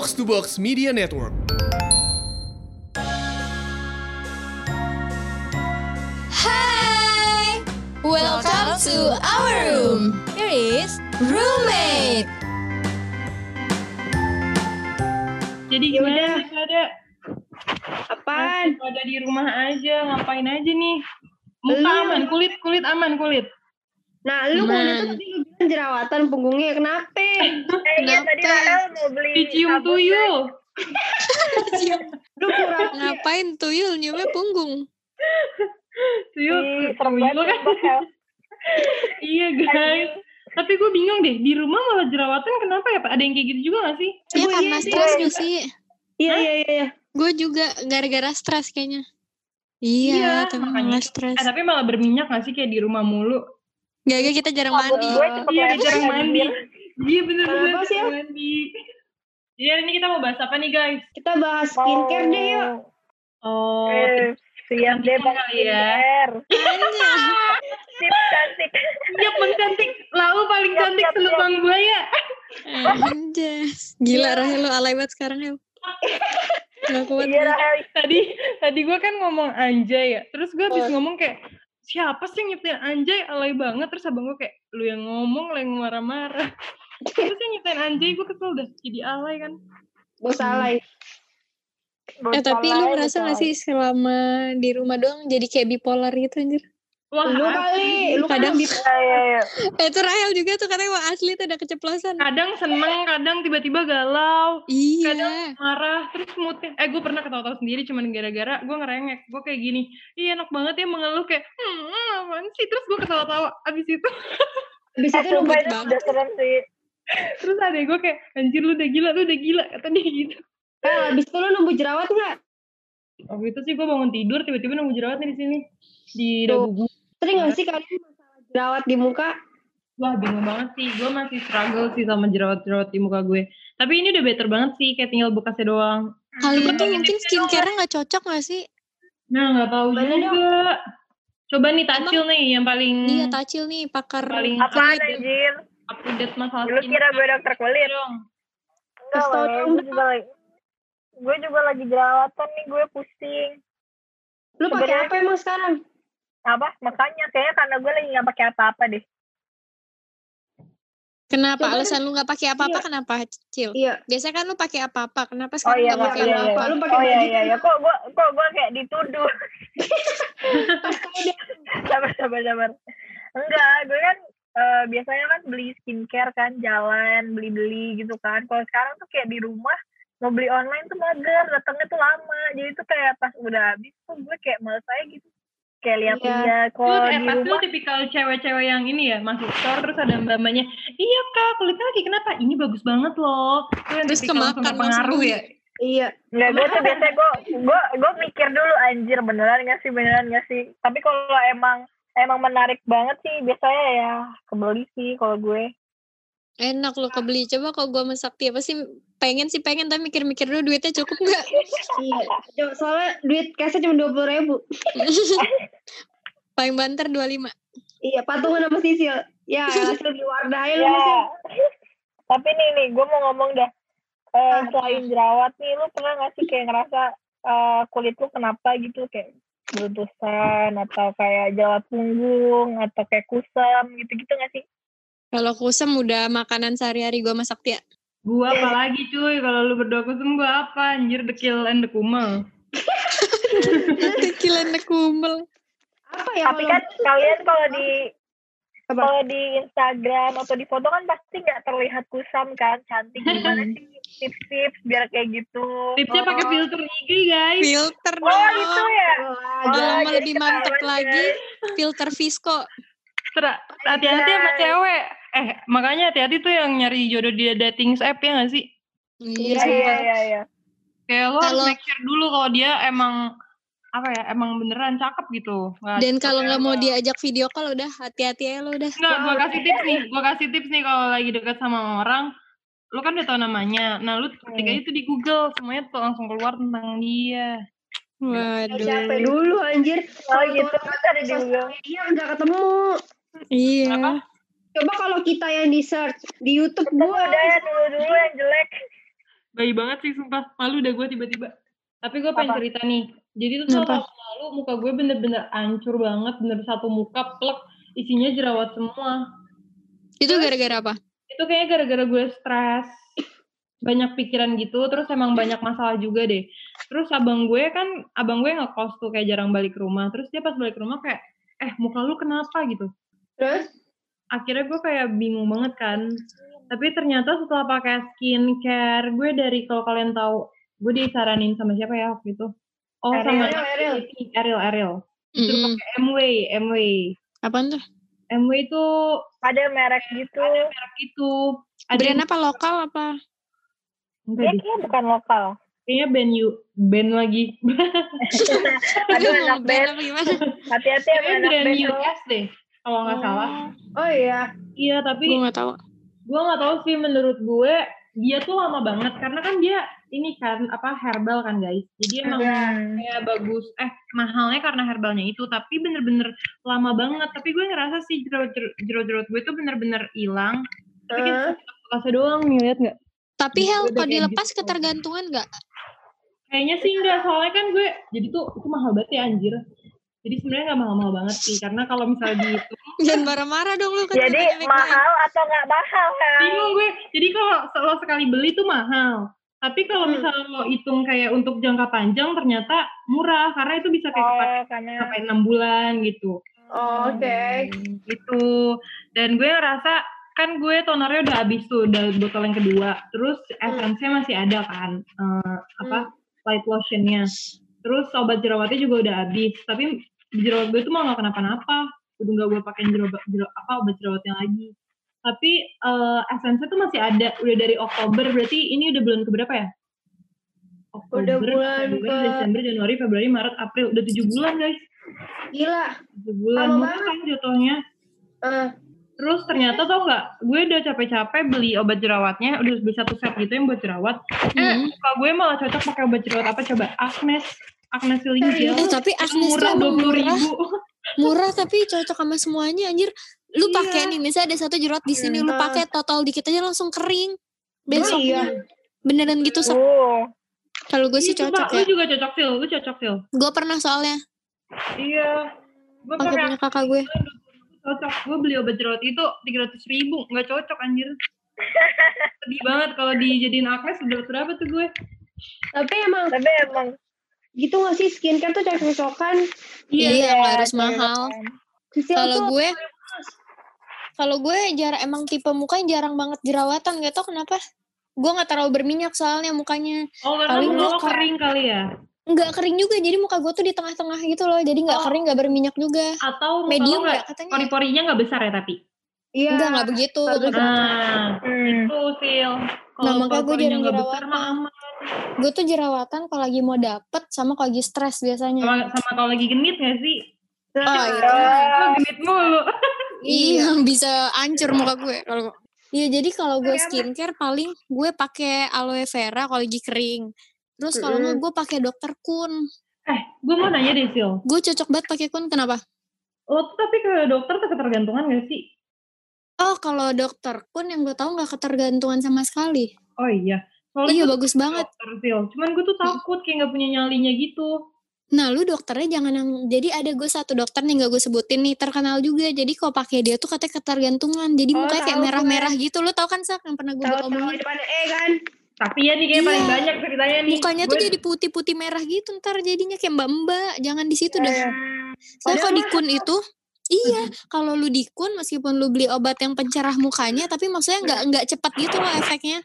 Box to Box Media Network. Hai, welcome to our room. Here is roommate. Jadi Ya gimana udah. sih pada? Apaan? Masih pada di rumah aja, ngapain aja nih? Muka Lu- aman, kulit kulit aman kulit. Nah, lu kalau Aman. itu tadi lu bilang jerawatan punggungnya kenapa? Eh, iya tadi Kenapa? Rara mau beli Dicium tuyul. Lu kurang Ngapain tuyul nyiumnya punggung? Tuyul, Ih, serem tuyul banget kan. iya guys. Tapi gue bingung deh, di rumah malah jerawatan kenapa ya Pak? Ada yang kayak gitu juga gak sih? Ya Gue karena iya, stres iya. gak sih? Iya, iya, iya, iya. Gue juga gara-gara stres kayaknya. Iya, tapi makanya. malah stres. Eh, tapi malah berminyak gak sih kayak di rumah mulu? Gak, gak kita jarang Sabun mandi. gue cepet Iya, jarang mandi. Iya bener-bener sih, jarang mandi. Iya, ini kita mau bahas apa nih guys? Kita bahas skincare deh yuk. Oh, Eh, siap deh bang ya. skincare. Tips cantik. Siap mencantik, lalu paling Siap, cantik selubang buaya. Anjas. Gila Rahel lo alay banget sekarang Hel. Gak kuat. Iya. Rahel. tadi tadi gue kan ngomong anjay ya terus gue habis ngomong kayak siapa sih yang nyiptain anjay alay banget. Terus abang gue kayak lu yang ngomong lu yang marah-marah. Terus yang nyiptain anjay? Gue kesel udah jadi alay kan. Gue salah. Eh tapi lu ngerasa gak sih selama di rumah doang jadi kayak bipolar gitu anjir? Wah Lu kali, lu kan Kadang- iya. Eh itu Rahel juga tuh katanya wah asli tuh ada keceplosan. kadang seneng kadang tiba-tiba galau Iya. marah terus moodnya eh gue pernah ketawa-tawa sendiri cuman gara-gara gue ngerengek gue kayak gini iya enak banget ya mengeluh kayak hmm apaan sih terus gue ketawa-tawa abis itu Habis Eh, itu itu banget. udah serem sih. terus ada gue kayak anjir lu udah gila lu udah gila kata dia gitu Eh, habis itu lu nunggu jerawat nggak? waktu itu sih gue bangun tidur tiba-tiba nunggu jerawat nih di sini di dagu gue Sering nggak sih kalian masalah jerawat di muka? Wah bingung banget sih, gue masih struggle sih sama jerawat-jerawat di muka gue. Tapi ini udah better banget sih, kayak tinggal bekasnya doang. Kalian tuh mungkin skincare-nya gak cocok gak sih? Nah nggak tahu Mana juga. Coba nih Tacil nih yang paling Iya Tacil nih pakar paling Apaan kulit. anjir? up to date masalah Lu kira gue dokter kulit? dong. Enggak, dong, juga lagi gue juga lagi jerawatan nih gue pusing Lu pakai apa emang sekarang? Apa makanya kayaknya karena gue lagi nggak pakai apa-apa deh Kenapa Coba alasan lu gak pakai apa-apa Iya. kenapa Cil? Iya. Biasanya kan lu pakai apa-apa, kenapa oh sekarang iya gak Mbak, pakai iya, apa-apa? iya. Lu pakai oh iya iya iya kok gue kok gue kayak dituduh sabar sabar sabar enggak gue kan eh, biasanya kan beli skincare kan jalan beli beli gitu kan kalau sekarang tuh kayak di rumah mau beli online tuh mager datangnya tuh lama jadi tuh kayak pas udah habis tuh gue kayak males aja gitu kayak lihat-lihat Lu kalau eh, di lu rumah tipikal cewek-cewek yang ini ya, masuk store terus ada mbak-mbaknya, iya kak kulitnya lagi kenapa? Ini bagus banget loh. Lu yang Terus kemakan beli. ya. Iya. Nggak, gue tuh biasanya gue gue gue mikir dulu anjir beneran nggak sih beneran nggak sih tapi kalau emang emang menarik banget sih biasanya ya kebeli sih kalau gue Enak lu kebeli. Coba kalau gua sama Sakti apa sih pengen sih pengen tapi mikir-mikir dulu duitnya cukup gak? Iya. Soalnya duit cashnya cuma dua puluh ribu. Paling banter 25. Iya, patungan sama Sisil. Ya, hasil di Wardah aja lu ya Sisil. tapi nih nih gue mau ngomong dah Eh, Apa? selain jerawat nih lu pernah nggak sih kayak ngerasa eh, kulit lu kenapa gitu kayak beruntusan atau kayak jerawat punggung atau kayak kusam gitu-gitu nggak sih Kalau kusem udah makanan sehari-hari gua sama Sakti ya. Gua apa lagi cuy, kalau lu berdua kusem gua apa? Anjir dekil and dekumel. Tekilan kumel. Apa ya tapi kan kalian kalau di Apa? kalau di Instagram atau di foto kan pasti nggak terlihat kusam kan cantik gimana sih tips-tips biar kayak gitu Tipsnya pakai filter IG guys. Filter oh dong. gitu ya Yang Oh, mah jadi lebih mantep lagi filter Visco. Hati-hati sama cewek. Eh, makanya hati-hati tuh yang nyari jodoh di dating app ya gak sih? Iya, iya sumpah. iya iya iya Kayak lo harus Kalau- make sure dulu kalau dia emang apa ya, emang beneran cakep gitu. Nggak Dan kalau nggak mau diajak video call udah hati-hati ya lo udah. Enggak, gua kasih tips nih. Gua kasih tips nih kalau lagi deket sama orang, lu kan udah tau namanya. Nah, lu ketik aja tuh di Google, semuanya tuh langsung keluar tentang dia. capek Waduh. dulu anjir. oh gitu terus ada di Google Iya, nggak ketemu. Iya. Kenapa? Coba kalau kita yang di search di YouTube gua udah ya dulu dulu yang jelek Bayi banget sih sumpah. Malu udah gue tiba-tiba. Tapi gue pengen cerita nih. Jadi tuh tahun lalu muka gue bener-bener hancur banget. Bener satu muka plek. Isinya jerawat semua. Itu gara-gara apa? Itu kayaknya gara-gara gue stres. Banyak pikiran gitu. Terus emang banyak masalah juga deh. Terus abang gue kan, abang gue ngekos tuh kayak jarang balik ke rumah. Terus dia pas balik ke rumah kayak, eh muka lu kenapa gitu. Terus? Akhirnya gue kayak bingung banget kan. Tapi ternyata setelah pakai skincare, gue dari kalau kalian tahu, gue disaranin sama siapa ya waktu itu? Oh, Ariel, sama Ariel. Ariel, Ariel. Disuruh Mm-mm. pakai MW, MW. Apaan tuh? MW itu Ada merek gitu. merek itu. Ada Brand apa lokal apa? enggak kayaknya bukan lokal. kayaknya band you, band lagi. Aduh anak band. apa? Hati-hati anak brand band. US deh, kalau nggak salah. Oh iya. Iya, tapi Gue gak tahu. gue nggak tahu sih menurut gue dia tuh lama banget karena kan dia ini kan apa herbal kan guys jadi emang Hmm. kayak bagus eh mahalnya karena herbalnya itu tapi bener-bener lama banget tapi gue ngerasa sih jerawat jerawat gue tuh bener-bener hilang tapi kayak bekasnya doang nih lihat nggak Tapi Udah Hel, kayak kalau dilepas gitu. ketergantungan gak? kayaknya sih enggak soalnya kan gue jadi tuh itu mahal banget ya anjir jadi sebenarnya nggak mahal-mahal banget sih karena kalau misalnya dihitung Jangan marah-marah dong lu kan. Jadi mahal atau nggak mahal kan? bingung gue jadi kalau lo sekali beli tuh mahal tapi kalau Hmm. misalnya lo hitung kayak untuk jangka panjang ternyata murah karena itu bisa kayak kepake Oh, karena sampai enam bulan gitu Oh, Oke. gitu dan gue ngerasa kan gue tonernya udah habis tuh udah botol yang kedua terus essence-nya masih ada kan eh, apa light lotionnya terus obat jerawatnya juga udah habis. Tapi jerawat gue tuh malah gak kenapa-napa. Udah gak gue pakein jerawat, jerawat apa obat jerawatnya lagi. Tapi eh essence tuh masih ada. Udah dari Oktober. Berarti ini udah bulan keberapa ya? Oktober, Udah bulan November, ke- Desember, Januari, Februari, Maret, April. Udah tujuh bulan guys. Gila. tujuh bulan. Lama murah kan jatuhnya. Eh, Terus ternyata tau nggak, gue udah capek-capek beli obat jerawatnya, udah beli satu set gitu yang buat jerawat. Eh, Hmm. muka gue malah cocok pakai obat jerawat apa coba? Agnes, Agnes Healing Gel. Eh, tapi Yang Agnes murah dua puluh murah. ribu. Murah tapi cocok sama semuanya anjir. Lu Iya. pakai nih, misalnya ada satu jerawat di sini, lu Hmm. pakai total dikit aja langsung kering. oh Besok iya. beneran gitu. Oh, Kalau gue sih Iya, cocok Mbak, ya. Lu juga cocok Phil, lu cocok Phil. Gue pernah soalnya Iya. Gue pakai pakai punya kakak gue. Cocok. Gue beli obat jerawat itu tiga ratus ribu, nggak cocok anjir. Sedih banget kalau dijadiin Agnes udah berapa tuh gue? Tapi emang tapi emang gitu gak sih skincare tuh cocok-cocokan. Iya, nggak harus mahal. Kalau gue kalau gue jarang emang tipe mukanya jarang banget jerawatan, gak tau kenapa. Gue nggak terlalu berminyak soalnya mukanya. Oh karena Paling lo kering kali ya? Nggak kering juga, jadi muka gue tuh di tengah-tengah gitu loh. Jadi nggak Oh. kering, nggak berminyak juga. Atau Medium nggak nggak katanya? pori-porinya nggak besar ya tapi? Iya. Enggak, nggak begitu. Bagus. Nah, Hmm. itu Sil. Nah, Kalau makanya gue pori-porinya jarang nggak jerawatan. aman. Gue tuh jerawatan kalau lagi mau dapet sama kalau lagi stres biasanya. Sama, sama kalau lagi genit nggak sih? Oh, Nah, iya. Oh, genit mulu. Iya, bisa hancur muka gue kalau Iya, jadi kalau gue skincare paling gue pakai aloe vera kalau lagi kering. Terus kalau nggak gue pakai dokter kun. Eh, gue mau nanya deh Sil. Gue cocok banget pakai kun. Kenapa? Lo tuh tapi ke dokter tuh ketergantungan gak sih? Oh, kalau dokter kun yang gue tahu nggak ketergantungan sama sekali. Oh iya. Soalnya Iya, bagus banget. Dokter Sil. Cuman gue tuh takut kayak gak punya nyalinya gitu. Nah, lu dokternya jangan yang jadi ada gue satu dokter nih gak gue sebutin nih terkenal juga. Jadi kalau pakai dia tuh katanya ketergantungan. Jadi Oh, mukanya kayak merah-merah gitu. Lu tau kan sak yang pernah gue tahu omongin? di depan E kan. Tapi ya nih kayak Iya. paling banyak ceritanya nih. Mukanya tuh jadi putih-putih merah gitu ntar jadinya kayak mbak-mbak. Jangan di situ dah. Hmm. Soalnya kalau di Padahal kun itu Iya, kalau lu di kun meskipun lu beli obat yang pencerah mukanya, tapi maksudnya nggak nggak cepat gitu loh efeknya.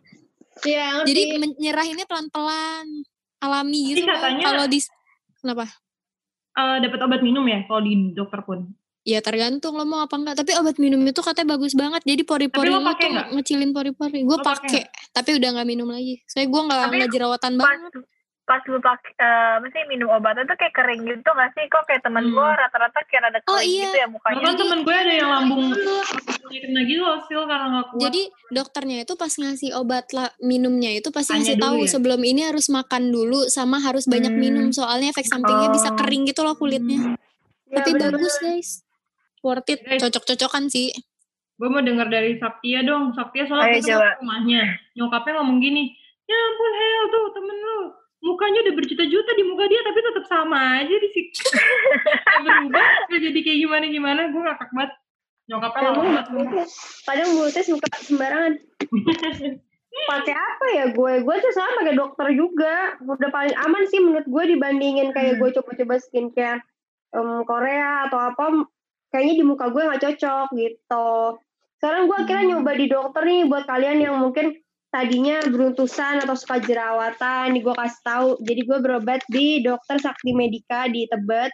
Iya. Jadi menyerahinnya pelan-pelan, alami gitu Kalau di kenapa? eh, dapat obat minum ya kalau di dokter pun. Ya tergantung lo mau apa enggak. Tapi obat minum itu katanya bagus banget. Jadi pori-pori lo tuh nggak? ngecilin pori-pori. Gue pakai tapi udah nggak minum lagi. Soalnya gue nggak nggak jerawatan pas banget. pas lu pakai eh mesti minum obatnya tuh kayak kering gitu gak sih kok kayak temen Hmm. gue rata-rata kayak ada Oh, kering iya. gitu ya mukanya Bahkan temen gue ada yang lambung kena gitu loh Sil karena gak kuat. Jadi dokternya itu pas ngasih obat lah, minumnya itu pasti Tanya ngasih tahu ya? sebelum ini harus makan dulu sama harus banyak Hmm. minum soalnya efek sampingnya bisa Oh. kering gitu loh kulitnya. Iya, Tapi bener-bener. bagus guys. Worth it, cocok-cocokan sih. gue mau denger dari Saktia dong. Saktia soalnya Ayo, coba. ke rumahnya. Nyokapnya ngomong gini, ya ampun Hel tuh temen lu. Mukanya udah berjuta-juta di muka dia tapi tetap sama aja di situ. Berubah gak jadi kayak gimana gimana. Gue ngakak banget. Nyokapnya lama banget. Mulutnya- kadang mulutnya suka sembarangan. Pakai apa ya gue? Gue tuh sama pakai dokter juga. Udah paling aman sih menurut gue dibandingin kayak gue coba-coba skincare em, Korea atau apa kayaknya di muka gue nggak cocok gitu. Sekarang gue akhirnya nyoba di dokter nih buat kalian yang mungkin tadinya beruntusan atau suka jerawatan nih gue kasih tahu. Jadi gue berobat di dokter Sakti Medika di Tebet.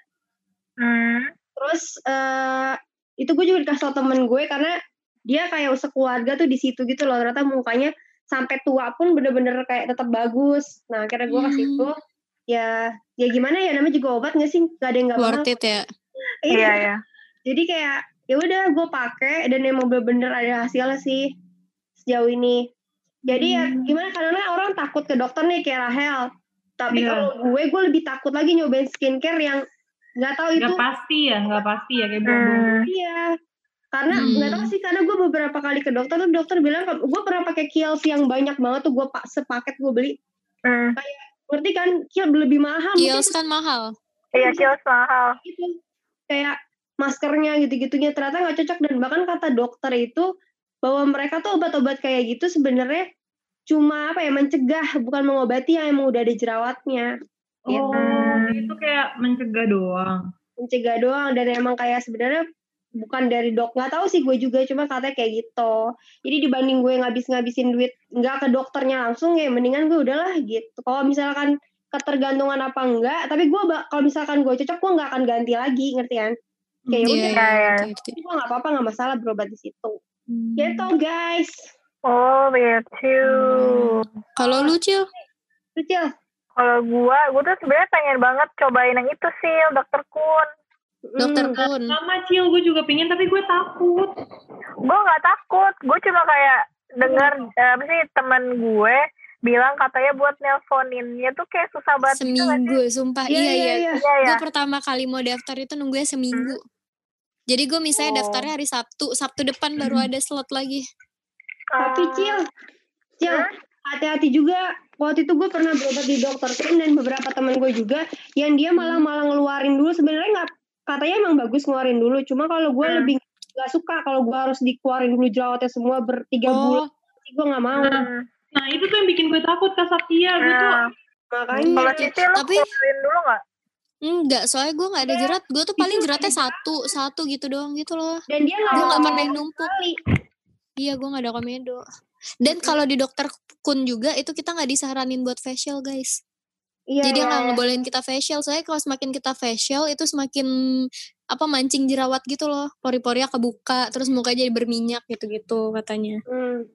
Hmm. terus eh itu gue juga dikasih tau temen gue karena dia kayak sekeluarga tuh di situ gitu loh. Ternyata mukanya sampai tua pun bener-bener kayak tetap bagus. Nah akhirnya gue kasih Hmm. itu. Ya ya gimana ya? Namanya juga obat gak sih? Gak ada yang gak Worth it ya. Iya. Ya. Jadi kayak ya udah gue pakai dan emang bener-bener ada hasilnya sih sejauh ini jadi ya Hmm. gimana karena orang takut ke dokter nih kayak Rahel tapi Iya. kalau gue gue lebih takut lagi nyobain skincare yang nggak tahu itu nggak pasti ya nggak pasti ya kayak Hmm. Iya. Karena Hmm. nggak tahu sih karena gue beberapa kali ke dokter tuh dokter bilang gue pernah pakai Kiehl's yang banyak banget tuh gue pak sepaket gue beli. Hmm. Ngerti kan Kiehl's lebih mahal Kiosk kan mahal. Iya kios mahal. gitu. Kayak maskernya gitu-gitunya ternyata nggak cocok. Dan bahkan kata dokter itu bahwa mereka tuh obat-obat kayak gitu sebenarnya cuma apa ya mencegah bukan mengobati yang emang udah ada jerawatnya. Oh Hmm. itu kayak mencegah doang? Mencegah doang. Dan emang kayak sebenarnya bukan dari dok nggak tahu sih gue juga cuma katanya kayak gitu. Jadi dibanding gue ngabis-ngabisin duit nggak ke dokternya langsung ya mendingan gue udahlah gitu. Kalau misalkan ketergantungan apa enggak tapi gue kalau misalkan gue cocok gue nggak akan ganti lagi ngerti kan kayak Iya, udah iya, iya. ngerti, ngerti. gue nggak apa-apa nggak masalah berobat di situ Hmm. gitu guys Oh begitu. Kalau lu, Cil? kecil Kalau gua, gua tuh sebenarnya pengen banget cobain yang itu sih, dokter Kun. Dokter Hmm. Kun. sama Cil gue juga pingin tapi gue takut Gue nggak takut, gue cuma kayak dengar eh, apa sih teman gue bilang katanya buat nelponinnya tuh kayak susah banget. gitu? Seminggu, sumpah. Iya, Iya, iya, iya. iya. Iya ya. Gue pertama kali mau daftar itu nunggunya seminggu. Jadi gue misalnya Oh. daftarnya hari Sabtu, Sabtu depan baru ada slot lagi. tapi Oh. cil cil Hah? hati-hati juga waktu itu gue pernah berobat di dokter Kun dan beberapa teman gue juga yang dia malah malah ngeluarin dulu sebenarnya nggak katanya emang bagus ngeluarin dulu cuma kalau gue Hmm. lebih nggak suka kalau gue harus dikeluarin dulu jerawatnya semua bertiga bulan Oh, gue nggak mau Hmm. Nah itu tuh yang bikin gue takut kak Satya gue tuh Nah, makanya kalau Iya. Siti lu Tapi- keluarin dulu nggak? enggak, soalnya gue nggak ada Iya. jerat. Gue tuh paling Itu jeratnya satu, satu gitu doang gitu loh. dan dia nggak Gue nggak pernah numpuk. Iya, gue nggak ada komedo. Dan kalau di dokter Kun juga itu kita nggak disaranin buat facial guys. iya Jadi iya, nggak iya. ngebolehin kita facial. Soalnya kalau semakin kita facial itu semakin apa mancing jerawat gitu loh. Pori-porinya kebuka, terus mukanya jadi berminyak gitu-gitu katanya. Hmm,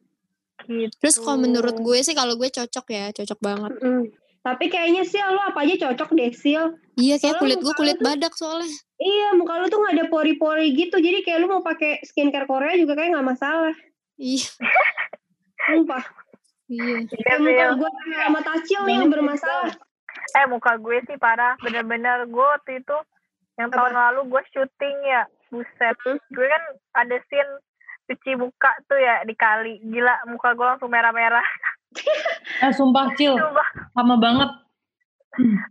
Gitu. Terus kalau menurut gue sih kalau gue cocok ya, cocok banget. mm. tapi kayaknya sih lo apa aja cocok deh sil Iya kayak Soalnya kulit gue kulit tuh- badak soalnya. iya muka lu tuh nggak ada pori-pori gitu jadi kayak lu mau pakai skincare Korea juga kayak nggak masalah Iya. sumpah Iya. Iya, kayak muka gue sama Tacil yang bermasalah Eh muka gue sih parah, bener-bener gue waktu itu yang tahun lalu gue syuting ya, buset. Hmm. Gue kan ada scene cuci muka tuh ya di kali, gila muka gue langsung merah-merah. eh sumpah Cil sama banget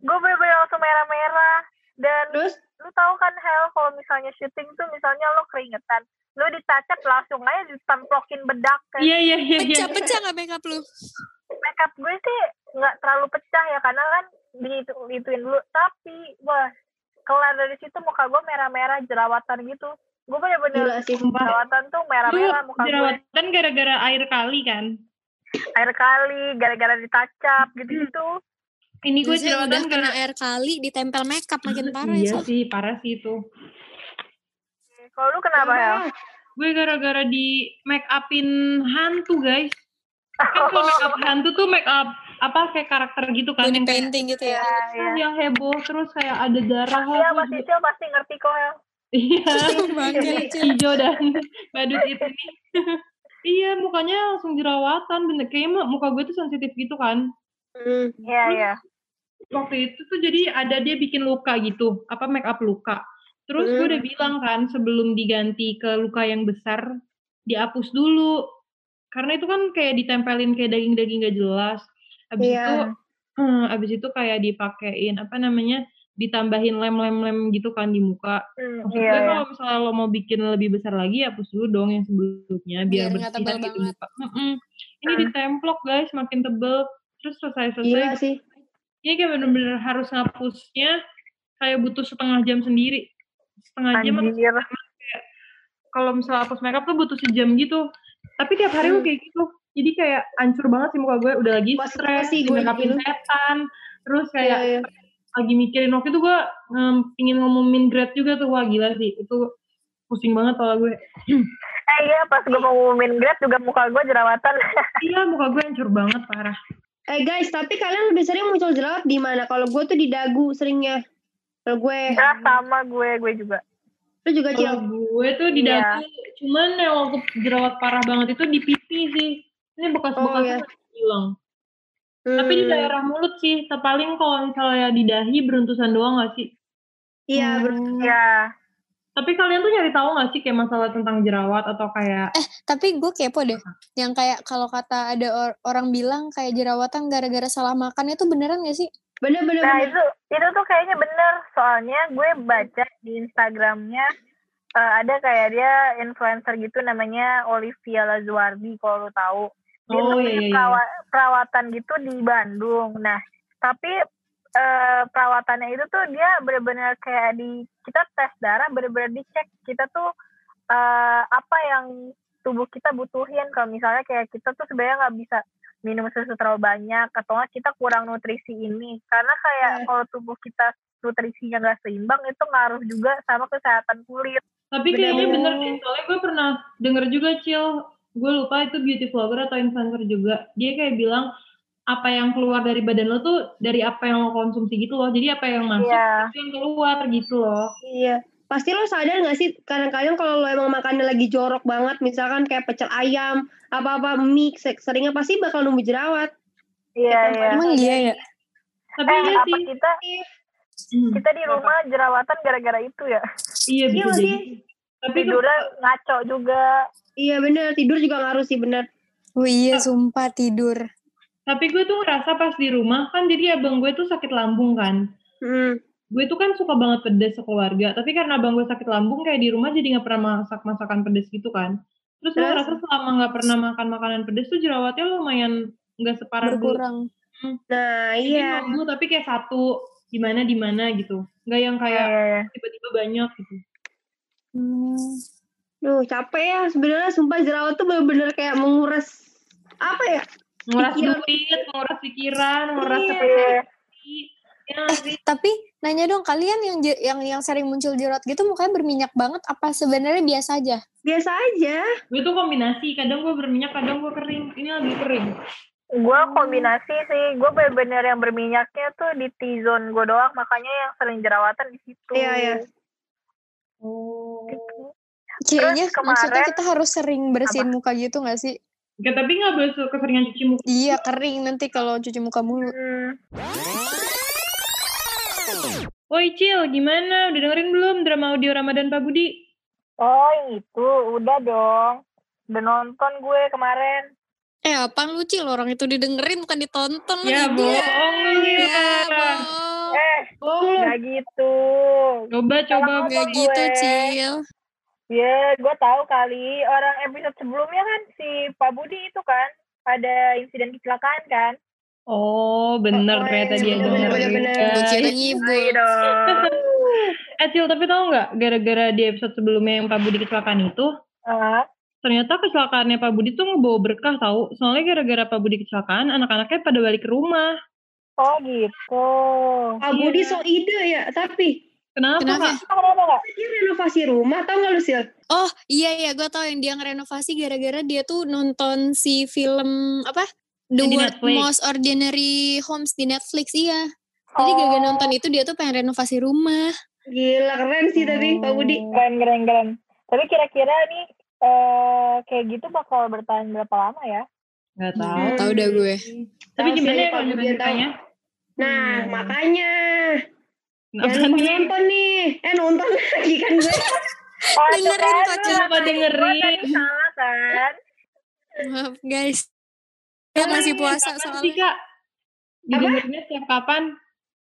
gue bener-bener langsung merah-merah. Dan terus lu tahu kan Hel kalau misalnya syuting tuh misalnya lo keringetan, lu ditacap langsung aja ditemplokin bedak kan. iya iya iya iya Pecah-pecah nggak makeup lu? Makeup gue sih nggak terlalu pecah ya karena kan diitu ituin dulu, tapi wah kelar dari situ muka gue merah-merah jerawatan gitu. Gue bener-bener gila sih Sumpah. jerawatan tuh lu merah-merah muka gue jerawatan gara-gara air kali kan air kali gara-gara ditacap gitu-gitu ini gue jerawatan kena gara air kali ditempel makeup makin parah iya ya. sih parah sih itu kalau lu kenapa ya gue gara-gara di make upin hantu guys kan kalau make up hantu tuh make up apa kayak karakter gitu kan yang kayak- painting gitu ya. Iya, iya. yang heboh terus kayak ada darah Iya, Mas terus- Cicil pasti ngerti kok ya. Iya hijau dan badut itu nih iya mukanya langsung jerawatan bener kayaknya muka gue tuh sensitif gitu kan Hmm. Iya, iya. waktu itu tuh jadi ada dia bikin luka gitu apa make up luka terus gue Hmm. udah bilang kan sebelum diganti ke luka yang besar dihapus dulu karena itu kan kayak ditempelin kayak daging-daging gak jelas Abis Iya. itu, hmm, abis itu kayak dipakein apa namanya, ditambahin lem-lem-lem gitu kan di muka. Hmm, Maksud iya, gue iya. kalau misalnya lo mau bikin lebih besar lagi, hapus dulu dong yang sebelumnya biar Biar nggak bersih gitu banget. muka. Mm-mm. Ini Hmm. ditemplok guys, makin tebel. Terus selesai-selesai, Gila sih. ini kayak bener-bener harus ngapusnya kayak butuh setengah jam sendiri. Setengah jam Anjir. kalau misalnya hapus makeup tuh butuh sejam gitu. Tapi tiap hari gue Hmm. kayak gitu. Jadi kayak hancur banget sih muka gue. Udah lagi stres, Konsentrasi gue di gitu. setan. Terus kayak Iya, iya. Lagi mikirin waktu itu gue em, pingin ngomongin grade juga tuh. Wah gila sih. Itu pusing banget kalau gue. Eh iya pas gue mau ngumumin grade juga muka gue jerawatan. iya muka gue hancur banget parah. Eh guys, tapi kalian lebih sering muncul jerawat di mana? Kalau gue tuh di dagu seringnya. Kalau gue, ya sama gue, gue juga. lu juga cil. Gue tuh di Iya. dagu. Cuman yang waktu jerawat parah banget itu di pipi sih. Ini bekas-bekasnya Oh, iya. masih hilang. Tapi di Hmm, daerah mulut sih, paling kalau misalnya di dahi beruntusan doang gak sih? Iya, Hmm. Iya. Tapi kalian tuh nyari tahu gak sih kayak masalah tentang jerawat atau kayak Tapi gue kepo deh. Yang kayak kalau kata ada or- orang bilang kayak jerawatan gara-gara salah makan itu beneran gak sih? bener bener Nah bener. itu itu tuh kayaknya bener soalnya gue baca di Instagramnya eh, ada kayak dia influencer gitu namanya Olivia Lazuardi kalau lu tahu dia Oh, iya, iya, iya. perawa- perawatan gitu di Bandung nah tapi eh, perawatannya itu tuh dia bener-bener kayak di kita tes darah bener-bener dicek kita tuh eh, apa yang tubuh kita butuhin kalau misalnya kayak kita tuh sebenarnya nggak bisa minum susu terlalu banyak atau nggak kita kurang nutrisi ini karena kayak Iya. kalau tubuh kita nutrisinya nggak seimbang itu ngaruh juga sama kesehatan kulit Tapi kayaknya bener Bener-bener. deh, soalnya gue pernah denger juga, Cil. Gue lupa itu beauty vlogger atau influencer juga. Dia kayak bilang, apa yang keluar dari badan lo tuh dari apa yang lo konsumsi gitu loh. Jadi apa yang masuk, Iya. itu yang keluar gitu loh. Iya. Pasti lo sadar gak sih kadang-kadang kalau lo emang makannya lagi jorok banget, misalkan kayak pecel ayam, apa-apa mie, se- seringnya pasti bakal numbuh jerawat. iya Kita iya Emang iya ya? Tapi eh iya apa sih. kita Hmm, kita di rumah jerawatan gara-gara itu ya Iya Iya bisa nggak jadi. Tapi ke- tidurnya ngaco juga Iya bener, tidur juga ngaruh sih bener. Oh iya, sumpah tidur. tapi gue tuh ngerasa pas di rumah kan jadi abang gue tuh sakit lambung kan. Hmm. Gue tuh kan suka banget pedes sekeluarga. Tapi karena abang gue sakit lambung kayak di rumah jadi nggak pernah masak masakan pedes gitu kan. Terus gue ngerasa selama nggak pernah makan makanan pedes tuh jerawatnya lumayan nggak separah dulu. Berkurang. Nah Jadi iya. tapi kayak satu di mana di mana gitu. Nggak yang Iya, kayak iya, iya. tiba-tiba banyak gitu. Hmm. Duh capek ya sebenarnya sumpah jerawat tuh bener-bener kayak menguras apa ya? Nguras Pikiran. duit, nguras pikiran, nguras Iya. Ya sih? Tapi nanya dong kalian yang yang yang sering muncul jerawat gitu mukanya berminyak banget apa sebenarnya biasa aja? Biasa aja. Gue tuh kombinasi. Kadang gue berminyak, kadang gue kering. Ini lagi kering. gue kombinasi sih gue bener-bener yang berminyaknya tuh di T-zone gue doang makanya yang sering jerawatan di situ Iya, iya. Oh. Kayaknya kemarin- maksudnya kita harus sering bersihin muka gitu gak sih? Oke, tapi nggak boleh keseringan cuci muka. Iya kering nanti kalau cuci muka mulu. Hmm, Woi Cil, gimana? Udah dengerin belum drama audio Ramadan Pak Budi? oh itu udah dong udah nonton gue kemarin Eh apaan lu Cil? Orang itu didengerin bukan ditonton Ya lagi. bohong lu Ya, ya. bohong. Eh Oh nggak gitu Coba coba Gak gitu gue. Cil. ya gue tahu kali orang episode sebelumnya kan si Pak Budi itu kan ada insiden kecelakaan kan Oh, bener Oh, ternyata iya, dia bener, dengerin. bener, bener. Kira ngibul. Iya dong Eh Cil, tapi tau nggak? Gara-gara di episode sebelumnya yang Pak Budi kecelakaan itu, Ah, ternyata kecelakaannya Pak Budi tuh ngebawa berkah tahu. Soalnya gara-gara Pak Budi kecelakaan, anak-anaknya pada balik ke rumah. Oh gitu Pak Budi so ide ya, tapi Kenapa, Kenapa? Kak? dia renovasi rumah, tau gak lu Sil? Oh iya iya gue tau yang dia ngerenovasi gara-gara dia tuh nonton si film apa The di World Netflix. Most Ordinary Homes di Netflix iya. Jadi Oh. gara-gara nonton itu dia tuh pengen renovasi rumah. Gila keren sih tapi Pak Budi. keren keren keren tapi kira-kira nih eh kayak gitu bakal bertahan berapa lama ya Nggak tahu. Hmm. Tahu dah gue. Tapi Tahu gimana ya kalau tahu. ceritanya? Nah Hmm. makanya Kenapa jangan nonton nih. Eh nonton lagi kan gue. Oh, Dengerin kok, ngatain dengerin. salah kan Maaf guys. Ya masih puasa Kapan sih, soalnya. Kak? Didengerinnya setiap kapan?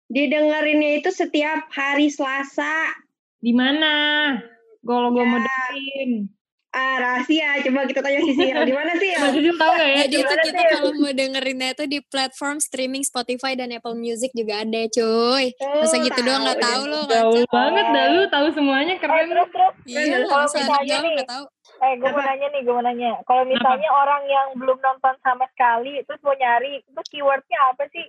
Didengerinnya itu setiap hari Selasa. Di mana? Kalau gue Ya. mau dengerin. Ah, rahasia. Coba kita tanya si Sil. Di mana sih ya? Mas Jujur tahu gak ya? Jadi itu kita sih? kalau mau dengerinnya itu di platform streaming Spotify dan Apple Music juga ada cuy. Masa Oh, gitu doang nggak tahu tahu lo ngacak. banget dah lu tahu semuanya Eh, keren. terus terus Iya Kalau misalnya nih, nggak tahu. Eh, gue mau Apa? nanya nih, gue mau nanya. Kalau misalnya orang yang belum nonton sama sekali, terus mau nyari, itu keywordnya apa sih?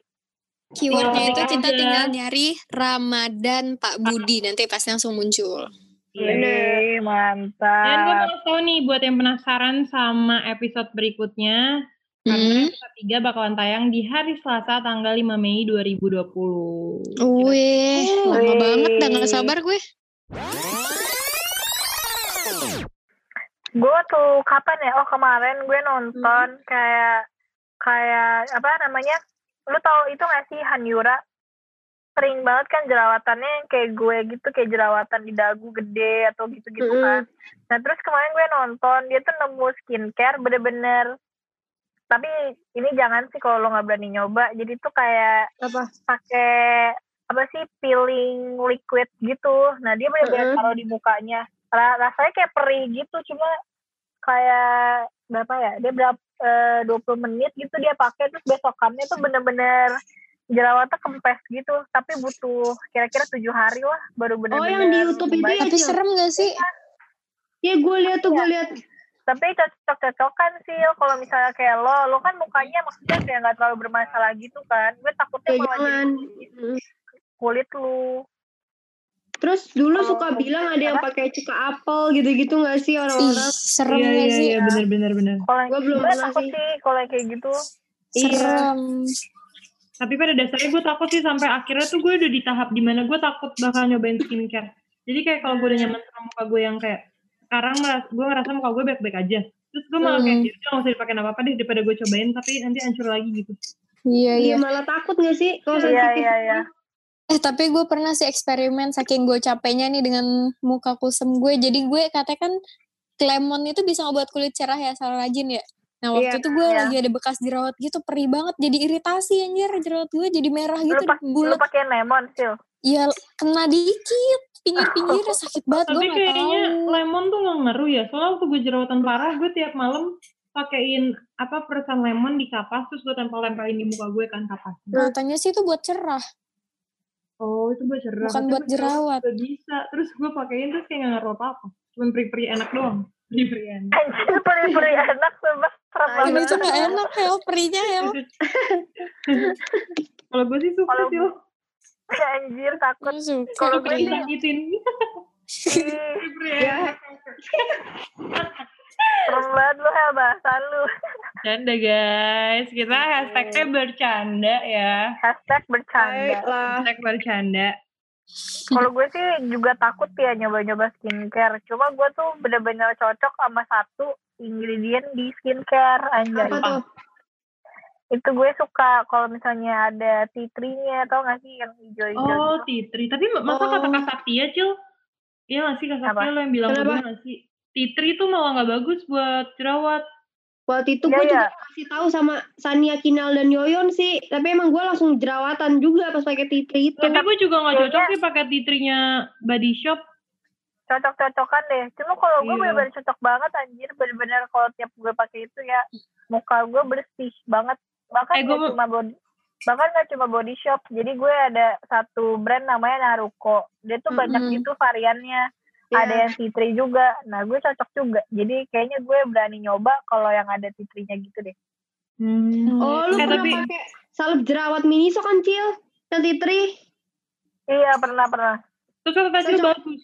Keywordnya itu kita tinggal nyari Ramadan Pak Budi nanti pasti langsung muncul. Iya. Wih, Dan gue mau mantap. kasih tau nih buat yang penasaran sama episode berikutnya. Karena Hmm. episode 3 bakalan tayang di hari Selasa tanggal 5 Mei 2020. Wih, lama Wih. banget dah nggak sabar gue. Gue tuh kapan ya? Oh kemarin gue nonton kayak kayak apa namanya? Lu tau itu gak sih Hanyura? Sering banget kan jerawatannya yang kayak gue gitu, kayak jerawatan di dagu gede atau gitu-gitu Mm-mm. kan. Nah terus kemarin gue nonton, dia tuh nemu skincare bener-bener. Tapi ini jangan sih kalau lo nggak berani nyoba. Jadi tuh kayak Apa? pakai apa sih peeling liquid gitu. Nah dia benar-benar Heeh. taruh di mukanya. Ra- rasanya kayak perih gitu, cuma kayak berapa ya? Dia berapa eh, 20 menit gitu dia pakai terus besokannya tuh bener-bener jerawatnya kempes gitu. Tapi butuh kira-kira tujuh hari lah baru Oh, bener-bener. yang di YouTube itu ya? Tapi serem gak sih? Ya gue lihat tuh, gue lihat. Tapi cocok-cocokan sih kalau misalnya kayak lo, lo kan mukanya maksudnya kayak nggak terlalu bermasalah gitu kan. Gue takutnya Ya malah jadi jangan. Kulit lu. Terus dulu Kalau- suka bilang ada yang pakai cuka apel gitu-gitu nggak sih Ih, orang-orang? serem Iya gak iya sih? iya bener bener bener. Kalau yang Gua belum gue pernah takut sih. sih kalau yang kayak gitu. Iya. Tapi pada dasarnya gue takut sih sampai akhirnya tuh gue udah di tahap di mana gue takut bakal nyobain skincare. Jadi kayak kalau gue udah nyaman sama muka gue yang kayak sekarang meras- gue ngerasa muka gue baik-baik aja. Terus gue malah kayak gitu gak usah dipakai apa-apa deh daripada gue cobain tapi nanti hancur lagi gitu. Iya Iya iya. malah takut nggak sih kalau Iya sensitif? iya iya. Eh tapi gue pernah sih eksperimen saking gue capeknya nih dengan muka kusem gue. Jadi gue katanya kan lemon itu bisa ngebuat kulit cerah ya asal rajin ya. Nah waktu Iya, itu gue iya. lagi ada bekas jerawat gitu perih banget jadi iritasi anjir jerawat gue jadi merah Lu, gitu pak, lu bulat. pakai lemon sil. Ya kena dikit pinggir-pinggirnya sakit banget gue Tapi nggak kayaknya tahu. lemon tuh gak ngaruh ya. Soalnya waktu gue jerawatan parah gue tiap malam pakein apa peresan lemon di kapas terus gue tempel-tempelin di muka gue kan kapasnya. Katanya sih itu buat cerah. Oh itu buat cerah. Bukan Tapi buat jerawat. Gak bisa. Terus gue pakein terus kayak gak ngaruh apa-apa. Cuman peri-peri enak doang. Enak. Anjir peri-peri enak Ini tuh gak enak Hel, perinya Hel. Kalau gue sih suka Kalau sih gue- Anjir takut. Kalau gue Ya. enak. Serem banget lu Hel bahasan lu. Bercanda guys. Kita hashtagnya bercanda ya. Hashtag bercanda. Baiklah. Hashtag bercanda. Kalau gue sih juga takut ya nyoba-nyoba skincare. Cuma gue tuh bener-bener cocok sama satu ingredient di skincare anjay. Apa tuh? Itu gue suka kalau misalnya ada tea tree-nya tau gak sih yang hijau-hijau Oh, gitu. Titri. Tapi masa Oh. kata Kak Saktia, Cil? Iya gak sih Kak? Saktia lo yang bilang gue gak sih? Titri tuh malah gak bagus buat jerawat. Waktu itu Iya, gue iya. juga kasih tahu sama Sania Kinal dan Yoyon sih, tapi emang gue langsung jerawatan juga pas pakai tree itu. Tapi gue juga gak cocok kayaknya- sih pakai titrinya Body Shop. Cocok-cocokan deh. Cuma kalau gue Iya. bener-bener cocok banget anjir. Bener-bener kalau tiap gue pakai itu ya muka gue bersih banget. Bahkan Eh, gak gue- cuma body bahkan gak cuma body shop. Jadi gue ada satu brand namanya Naruko. Dia tuh banyak gitu variannya. Ya. Ada yang tree juga. Nah gue cocok juga. Jadi kayaknya gue berani nyoba kalau yang ada tea tree-nya gitu deh. Hmm. Oh, lu Eh, pernah tapi- pakai salep jerawat Miniso kan, Cil? Yang tree? Iya pernah pernah. Cocok. bagus.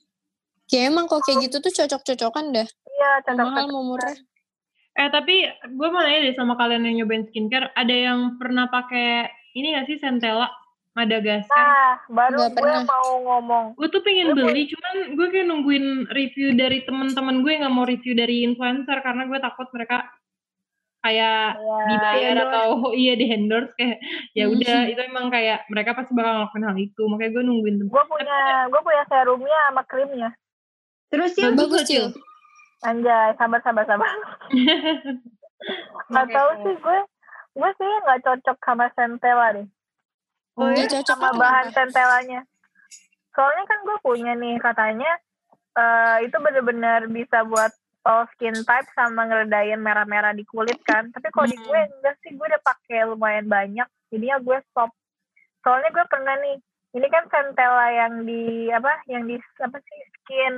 Ya emang kok kayak gitu tuh cocok-cocokan dah. Iya cocok mahal cocok. mau murah. Eh tapi gue mau nanya deh sama kalian yang nyobain skincare. Ada yang pernah pakai ini gak sih Centella? Madagascar? Nah baru Nggak gue pernah. mau ngomong. gue tuh pengen beli cuman gue kayak nungguin review dari teman-teman gue nggak mau review dari influencer karena gue takut mereka kayak Iya. dibayar atau iya di endorse kayak ya Hmm. udah itu emang kayak mereka pasti bakal ngelakuin hal itu makanya gue nungguin tuh Gue punya gue punya serumnya sama krimnya. Terus, Cil? Bagus, Cil. Anjay, sabar sabar sabar. Gak Oke, tau oke. sih gue, gue sih nggak cocok sama Centella deh. Oh, ya? Cocok sama bahan apa? centelanya. Soalnya kan gue punya nih katanya eh itu bener-bener bisa buat all skin type sama ngeredain merah-merah di kulit kan. Tapi kalau di gue enggak sih, gue udah pakai lumayan banyak. Jadinya gue stop. Soalnya gue pernah nih, ini kan centella yang di apa, yang di apa sih skin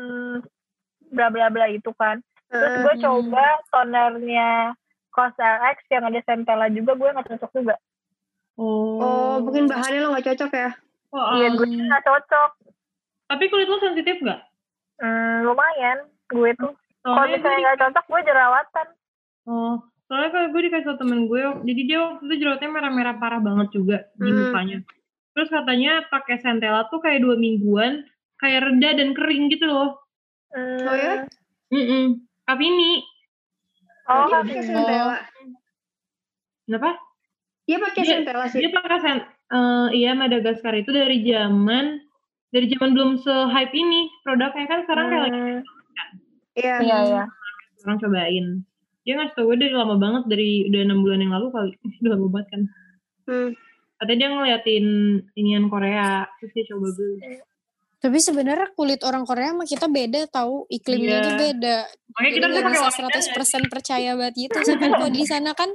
bla bla bla itu kan. Terus gue coba tonernya Cos RX yang ada centella juga, gue nggak cocok juga. Oh. Oh, mungkin bahannya lo gak cocok ya? Oh, Iya, gue Hmm. nggak cocok. Tapi kulit lo sensitif nggak? Hmm, lumayan, gue tuh. Kalau Soalnya gue misalnya nggak cocok, gue jerawatan. Oh, soalnya kalau gue dikasih tau temen gue, jadi dia waktu itu jerawatnya merah-merah parah banget juga di Hmm. mukanya. Terus katanya pakai centella tuh kayak dua mingguan, kayak reda dan kering gitu loh. Hmm. Oh ya? Mm Tapi ini, Oh, dia pakai centella. kenapa? Dia pakai Dia- centella sih. Dia pakai sen, eh, iya Madagaskar itu dari zaman dari zaman belum se-hype ini produknya kan sekarang kayak lagi Hmm, Iya. Iya, iya. orang cobain. Dia ngasih tau gue dari lama banget dari udah enam bulan yang lalu kali, udah lama banget kan. Hmm. Katanya dia ngeliatin inian Korea, terus dia coba beli. Tapi sebenarnya kulit orang Korea sama kita beda tahu iklimnya Iya. itu beda. Makanya Jadi kita pakai bisa wanita nggak 100% percaya banget gitu. Soalnya kalau di sana kan,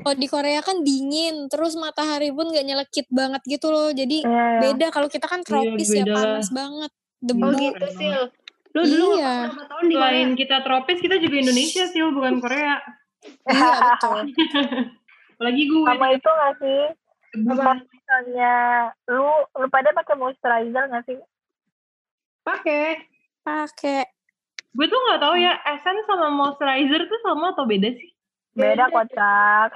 kalau di Korea kan dingin, terus matahari pun nggak nyelekit banget gitu loh. Jadi Iya, iya. beda kalau kita kan tropis ya beda lah. panas banget. Debu. Oh Iya. gitu sih. Lu dulu Iya. berapa tahun di? Selain kita tropis, kita juga Indonesia sih, bukan Korea. Iya betul. Apalagi gue. Sama itu nggak sih? misalnya lu, lu pada pakai moisturizer nggak sih? Pakai. Pakai. Gue tuh nggak tahu ya, essence sama moisturizer tuh sama atau beda sih? Beda Beda. kocak.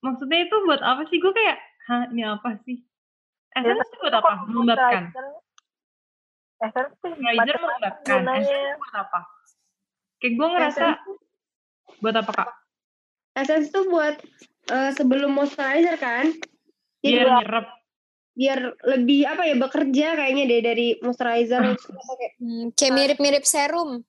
Maksudnya itu buat apa sih? Gue kayak, hah ini apa sih? Essence Biasanya tuh buat apa? Melembabkan. moisturizer, Essence tuh Moisturizer macam-macam melembabkan. Essence buat apa? Kayak gue ngerasa, Essence, buat apa kak? essence tuh buat eh, sebelum moisturizer kan? Jadi Biar Iya. nyerap. biar lebih apa ya bekerja kayaknya deh dari moisturizer terus kita pakai Hmm, kayak mirip-mirip serum.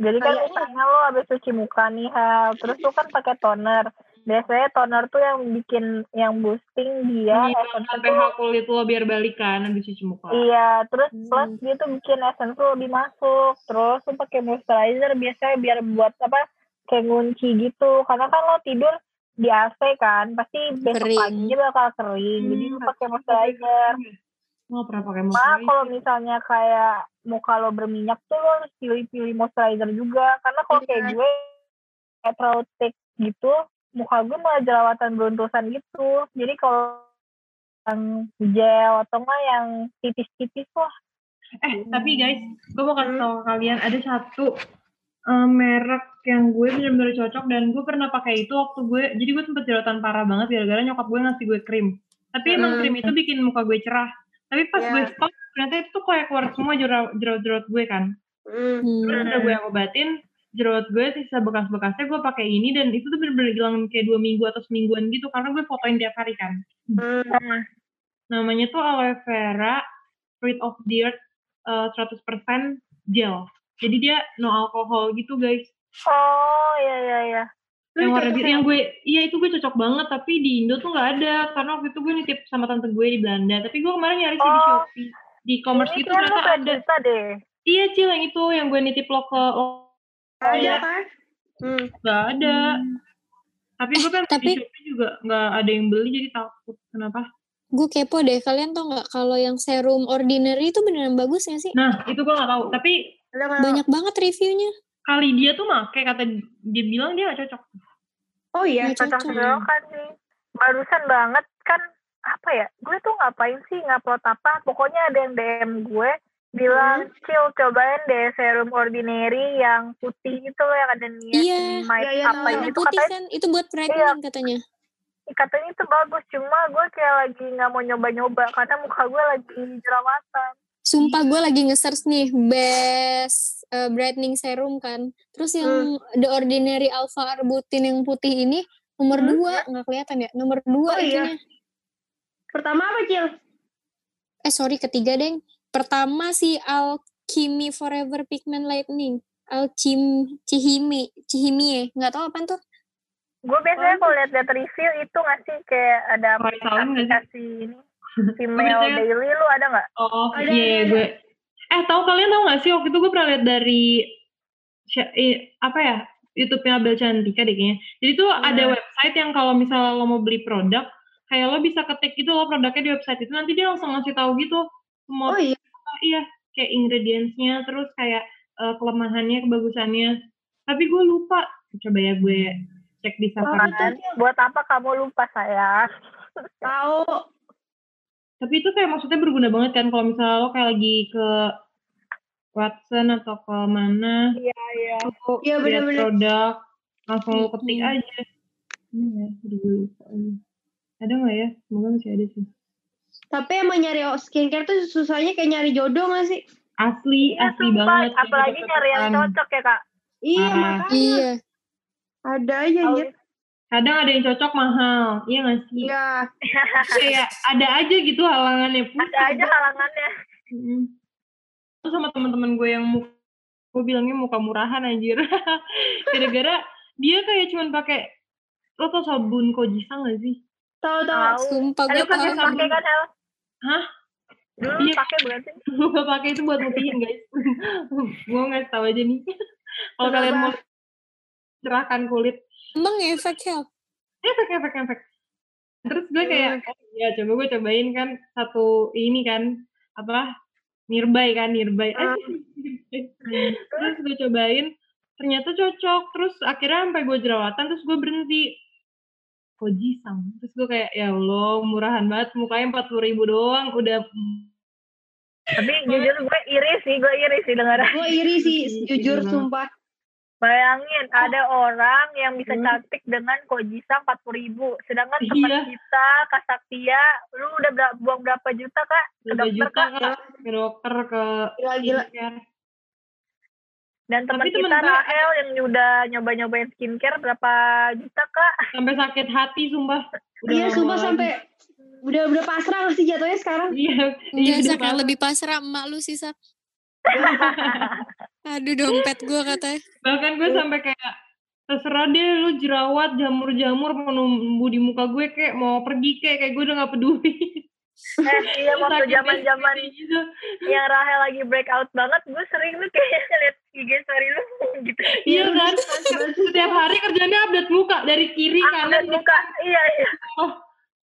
Jadi kan misalnya lo habis cuci muka nih, Hel. terus lu kan pakai toner. Biasanya toner tuh yang bikin, yang boosting dia. Iya, essence tuh- hak kulit lo biar balikan habis cuci muka. Iya, terus Hmm. plus dia tuh bikin essence tuh lebih masuk. Terus lu pakai moisturizer biasanya biar buat apa? Kayak ngunci gitu. Karena kan lo tidur di AC kan, pasti besok Kering. paginya bakal kering. Jadi lu Hmm, pakai moisturizer. Nggak pernah pakai Ma, moisturizer. kalau misalnya kayak muka lo berminyak tuh lo harus pilih-pilih moisturizer juga. Karena kalau kayak Iya. gue kayak terlalu thick gitu, muka gue malah jerawatan beruntusan gitu. Jadi kalau yang gel atau enggak yang tipis-tipis lah. Eh, tapi guys, gue mau kasih Hmm. tau kalian ada satu eh, merek yang gue bener-bener cocok dan gue pernah pakai itu waktu gue, jadi gue sempet jerawatan parah banget gara-gara nyokap gue ngasih gue krim. Tapi emang Hmm. krim itu bikin muka gue cerah. Tapi pas Iya. gue stop, ternyata itu tuh kayak keluar semua jerawat- jerawat-jerawat gue kan. hmm. Terus Hmm. udah gue yang obatin, jerawat gue sisa bekas-bekasnya gue pakai ini dan itu tuh bener-bener hilang kayak dua minggu atau semingguan gitu karena gue fotoin tiap hari kan. Hmm. Namanya tuh aloe vera fruit of the earth eh, 100% gel. Jadi dia no alkohol gitu guys. Oh, iya, iya, iya. Yang warna biru yang gue, iya itu gue cocok banget tapi di Indo tuh nggak ada karena waktu itu gue nitip sama tante gue di Belanda. Tapi gue kemarin nyari sih di Oh. Shopee, di e-commerce gitu ternyata ada. deh. Iya cil yang itu yang gue nitip lo ke lo ada Iya. kan? Hmm. nggak ada. Tapi gue kan Tapi- di Shopee juga nggak ada yang beli jadi takut. Kenapa? Gue kepo deh, kalian tau nggak kalau yang serum ordinary itu beneran bagus gak sih? Nah itu gue nggak tahu. Tapi Banyak banget reviewnya. kali dia tuh make kata dia bilang dia gak cocok. Oh iya. Cocok kan sih. Barusan banget kan apa ya? Gue tuh ngapain sih ngupload apa? Pokoknya ada yang DM gue bilang, Cil cobain deh serum ordinary yang putih itu loh yang ada niat Iya. Iya, iya, apa. Warna gitu putih katanya kan, itu buat pregnant katanya. katanya itu bagus cuma gue kayak lagi nggak mau nyoba-nyoba karena muka gue lagi jerawatan Sumpah gue lagi nge-search nih best uh, brightening serum kan. Terus yang The Ordinary Alpha Arbutin yang putih ini nomor Hmm? dua nggak kelihatan ya? Nomor dua Oh, iya. Pertama apa, Cil? Eh sorry ketiga deng. Pertama si Alchemy Forever Pigment Lightening. Alchim Cihimi Cihimie nggak tahu apa tuh gue biasanya Oh. kalau lihat-lihat review itu nggak sih kayak ada nggak sih? aplikasi ini female daily lu ada nggak? Oh, Ada, iya iya, ada, gue. Eh, tahu kalian tahu nggak sih waktu itu gue pernah lihat dari apa ya? YouTube-nya Abel Cantika deh kayaknya. Jadi tuh ada website yang kalau misalnya lo mau beli produk, kayak lo bisa ketik gitu lo produknya di website itu nanti dia langsung ngasih tahu gitu semua Oh iya. Iya kayak ingredientsnya terus kayak eh, kelemahannya kebagusannya tapi gue lupa coba ya gue cek di Oh, Safari Kan? Buat apa kamu lupa sayang? Tahu. tapi itu kayak maksudnya berguna banget kan kalau misalnya lo kayak lagi ke Watson atau ke mana Iya iya. Iya, lihat bener-bener. produk langsung lo ketik Hmm. aja ini ya aduh, ada nggak ya semoga masih ada sih Tapi emang nyari skincare tuh susahnya kayak nyari jodoh gak sih? asli Iya asli sumpah, banget apalagi nyari yang cocok ya kak. Iya Parah. makanya. Iya. Ada aja Tahu anjir. kadang ada yang cocok mahal iya nggak sih Iya. kayak ada aja gitu halangannya Pusing ada aja halangannya. Mm. Terus sama teman-teman gue yang muka, gue bilangnya muka murahan anjir. Gara-gara dia kayak cuman pakai lo tau sabun kojisa gak sih? Tahu tahu. Sumpah gue pakai tahu. pakai kan? Hah? Dulu Iya. pakai sih? gue pakai itu buat mutihin guys. gue ngasih tahu aja nih. Kalau kalian mau cerahkan kulit, Emang efek ya? efek efek efek. Terus gue kayak, oh ya coba gue cobain kan satu ini kan apa nearby kan nearby. Ah. terus gue cobain ternyata cocok terus akhirnya sampai gue jerawatan terus gue berhenti kojisang terus gue kayak ya allah murahan banget mukanya empat puluh ribu doang udah Tapi jujur gue iri sih, gue iri sih dengar. Gue iri sih, jujur sumpah. Bayangin ada orang yang bisa Hmm. cantik dengan kojisa empat puluh ribu, sedangkan teman Iya. kita Kak Saktia, lu udah buang berapa juta kak? Ke berapa dokter juta kak? kak ke dokter ke Gila gila. skincare. Dan teman temen kita gue- Rahel yang udah nyoba-nyobain skincare berapa juta kak? sampai sakit hati sumpah Udah Iya sumpah sampai udah udah pasrah gak sih jatuhnya sekarang? iya iya, Sak. lebih pasrah emak lu sih, Sak. Aduh, dompet gue katanya. bahkan gue sampai kayak terserah deh lu jerawat jamur-jamur mau numbuh di muka gue kayak mau pergi kayak kayak gue udah gak peduli Eh, iya waktu zaman zaman gitu. yang Rahel lagi breakout banget, gue sering tuh kayak liat IG story lu gitu. iya kan setiap hari kerjanya update muka dari kiri kanan Update muka, iya iya. Oh,